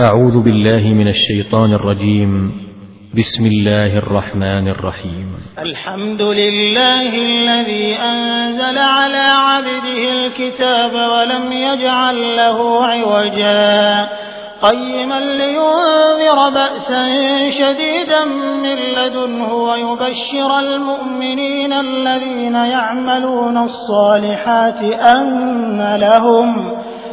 أعوذ بالله من الشيطان الرجيم. بسم الله الرحمن الرحيم. الحمد لله الذي أنزل على عبده الكتاب ولم يجعل له عوجا. قيما لينذر بأسا شديدا من لدنه ويبشر المؤمنين الذين يعملون الصالحات أن لهم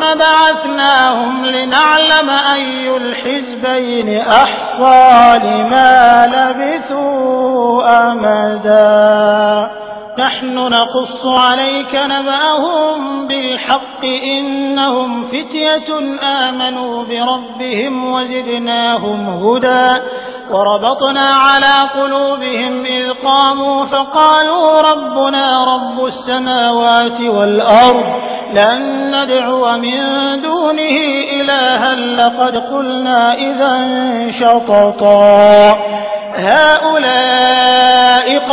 بعثناهم لنعلم أي الحزبين أحصى لما لبثوا أمدا. نحن نقص عليك نبأهم بالحق إنهم فتية آمنوا بربهم وزدناهم هدى وربطنا على قلوبهم إذ قاموا فقالوا ربنا رب السماوات والأرض لن ندعو من دونه إلها لقد قلنا إذا شططا هؤلاء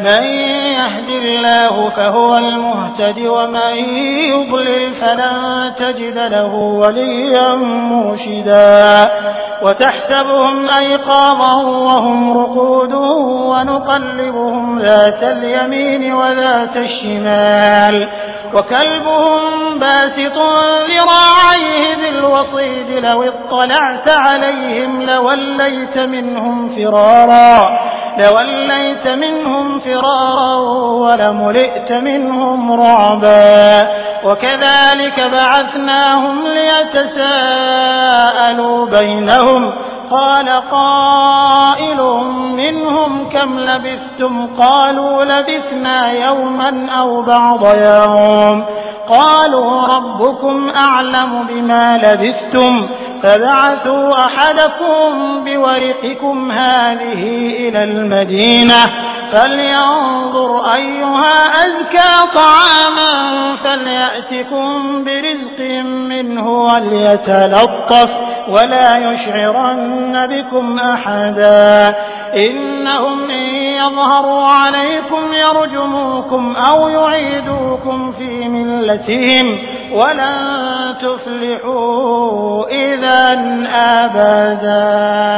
من يهد الله فهو المهتد ومن يضلل فلن تجد له وليا مرشدا. وتحسبهم أيقاظا وهم رقود ونقلبهم ذات اليمين وذات الشمال. وكلبهم باسط ذراعيه بالوصيد لو اطلعت عليهم لوليت منهم فرارا. لوليت منهم فرارا ولملئت منهم رعبا وكذلك بعثناهم ليتساءلوا بينهم قال قائل منهم كم لبثتم قالوا لبثنا يوما أو بعض يوم قالوا ربكم أعلم بما لبثتم فبعثوا أحدكم بورقكم هذه إلى المدينة فلينظر أيها أزكى طعاما فليأتكم برزق منه وليتلطف ولا يشعرن بكم أحدا إنهم إن يظهروا عليكم يرجموكم أو يعيدوكم في ملتهم ولن تفلحوا إذا أبدا.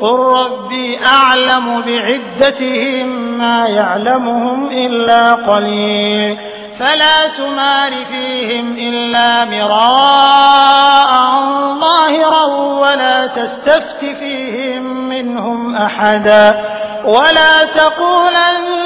قل ربي أعلم بعدتهم ما يعلمهم إلا قليل فلا تمار فيهم إلا مراء ظاهرا ولا تستفت فيهم منهم أحدا ولا تقولن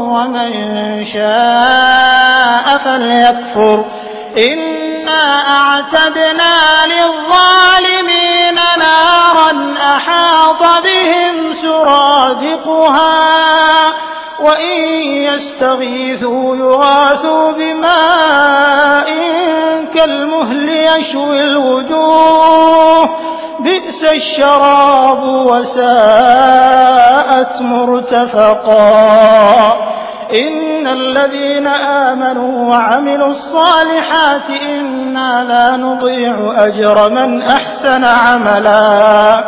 ومن شاء فليكفر. إنا أعتدنا للظالمين نارا أحاط بهم سرادقها وإن يستغيثوا يغاثوا بماء كالمهل يشوي الوجوه بئس الشراب وساءت مرتفقا. إن الذين آمنوا وعملوا الصالحات إنا لا نضيع أجر من أحسن عملا.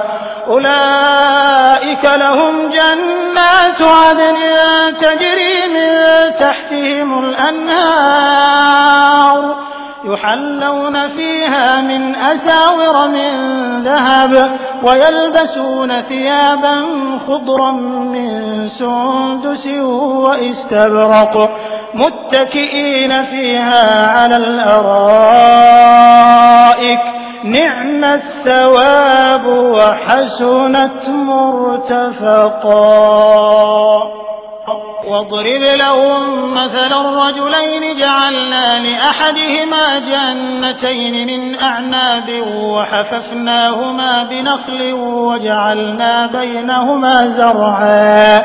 أولئك لهم جنات عدن تجري من تحتهم الأنهار. يحلون فيها من أساور من ذهب ويلبسون ثيابا خضرا من سندس واستبرق متكئين فيها على الأرائك. نعم الثواب وحسنت مرتفقا. واضرب لهم مثلا الرجلين جعلنا لأحدهما جنتين من أعناب وحففناهما بنخل وجعلنا بينهما زرعا.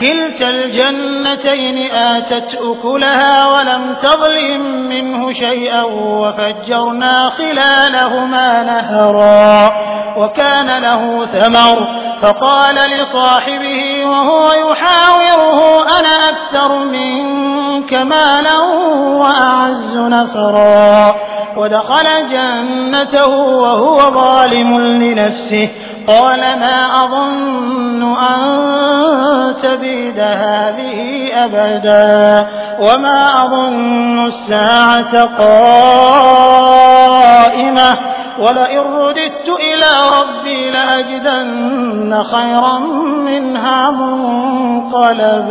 كلتا الجنتين آتت أكلها ولم تظلم منه شيئا وفجرنا خلالهما نهرا وكان له ثمر فقال لصاحبه وهو يحاوره أنا أكثر منك مالا وأعز نفرا ودخل جنته وهو ظالم لنفسه قال ما أظن أن تبيد هذه أبدا وما أظن الساعة قائمة ولئن رددت إلى ربي لأجدن خيرا منها منقلبا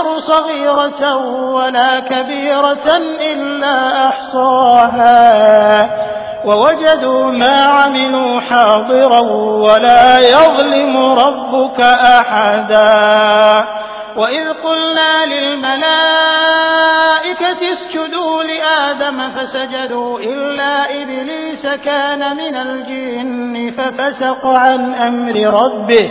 يغادر صغيرة ولا كبيرة إلا أحصاها. ووجدوا ما عملوا حاضرا ولا يظلم ربك أحدا. وإذ قلنا للملائكة اسجدوا لآدم فسجدوا إلا إبليس كان من الجن ففسق عن أمر ربه.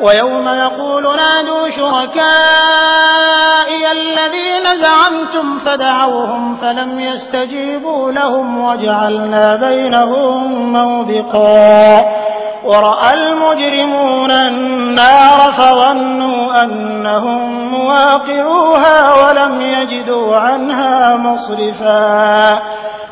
ويوم يقول نادوا شركائي الذين زعمتم فدعوهم فلم يستجيبوا لهم وجعلنا بينهم موبقا. ورأى المجرمون النار فظنوا أنهم مواقعوها ولم يجدوا عنها مصرفا.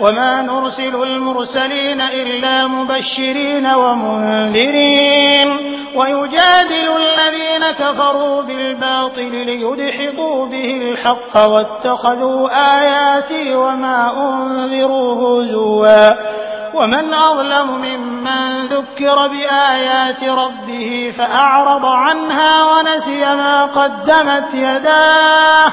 وما نرسل المرسلين إلا مبشرين ومنذرين. ويجادل الذين كفروا بالباطل ليدحضوا به الحق واتخذوا آياتي وما أنذروا هزوا. ومن أظلم ممن ذكر بآيات ربه فأعرض عنها ونسي ما قدمت يداه.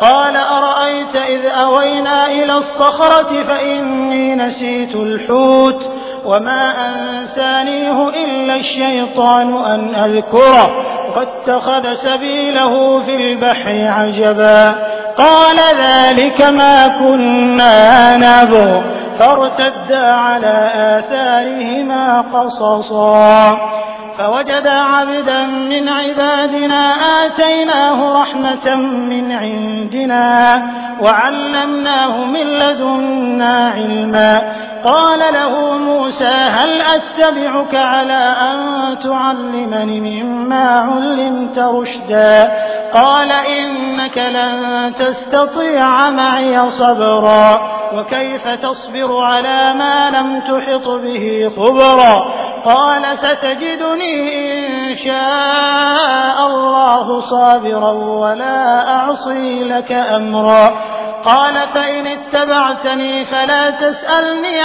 قال أرأيت إذ أوينا إلى الصخرة فإني نسيت الحوت وما أنسانيه إلا الشيطان أن أذكره واتخذ سبيله في البحر عجبا قال ذلك ما كنا نبغ فارتدا على آثارهما قصصا فوجد عبدا من عبادنا آتيناه رحمة من عندنا وعلمناه من لدنا علما. قال له موسى هل أتبعك على أن تعلمني مما علمت رشدا؟ قال إنك لن تستطيع معي صبرا وكيف تصبر على ما لم تحط به خبرا؟ قال ستجدني إن شاء الله صابرا ولا أعصي لك أمرا. قال فإن اتبعتني فلا تسألني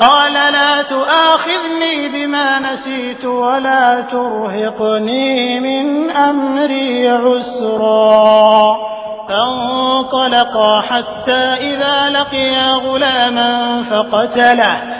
قال لا تؤاخذني بما نسيت ولا ترهقني من أمري عسرا. فانطلقا حتى إذا لقيا غلاما فقتله.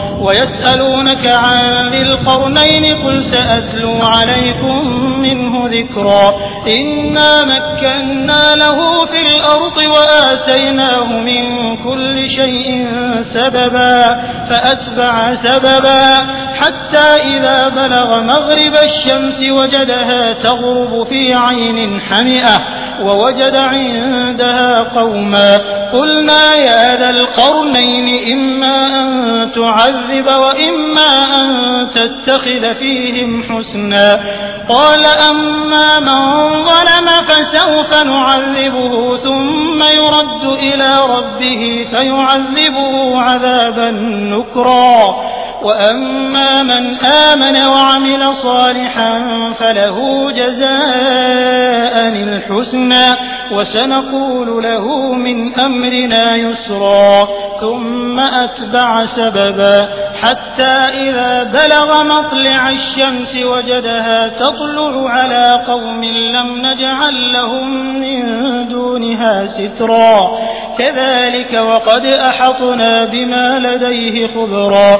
ويسألونك عن ذي القرنين قل سأتلو عليكم منه ذكرا إنا مكنا له في الأرض وآتيناه من كل شيء سببا فأتبع سببا حتى إذا بلغ مغرب الشمس وجدها تغرب في عين حمئة ووجد عندها قوما قلنا يا ذا القرنين تعذب وإما أن تتخذ فيهم حسنا. قال أما من ظلم فسوف نعذبه ثم يرد إلى ربه فيعذبه عذابا نكرا. وأما من آمن وعمل صالحا فله جزاء الحسنى. وسنقول له من أمرنا يسرا ثم أتبع سببا. حتى إذا بلغ مطلع الشمس وجدها تطلع على قوم لم نجعل لهم من دونها سترا. كذلك وقد أحطنا بما لديه خبرا.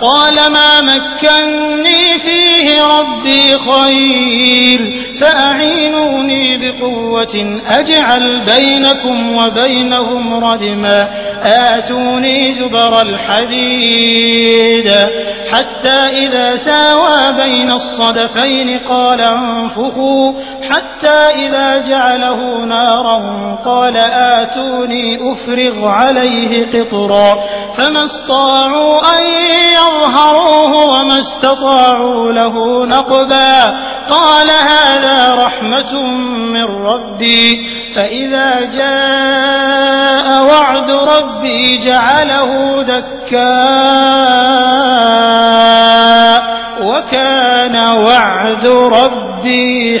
قال ما مكني فيه ربي خير. فأعينوني بقوة أجعل بينكم وبينهم ردما. آتوني زبر الحديد. حتى إذا ساوى بين الصدفين قال انفخوا حتى إذا جعله نارا قال آتوني أفرغ عليه قطرا. فما استطاعوا أن يظهروه وما استطاعوا له نقبا. قال هذا رحمة من ربي فإذا جاء وعد ربي جعله دكا وكان وعد ربي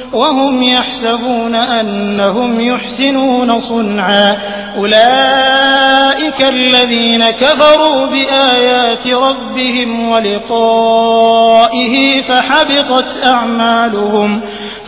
وهم يحسبون أنهم يحسنون صنعا. أولئك الذين كفروا بآيات ربهم ولقائه فحبطت أعمالهم.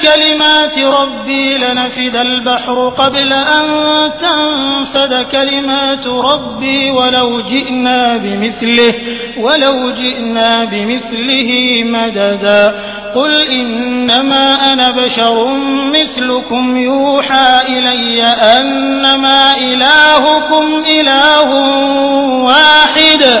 لكلمات ربي لنفد البحر قبل أن تنفد كلمات ربي ولو جئنا بمثله ولو جئنا بمثله مددا. قل إنما أنا بشر مثلكم يوحى إلي أنما إلهكم إله واحد.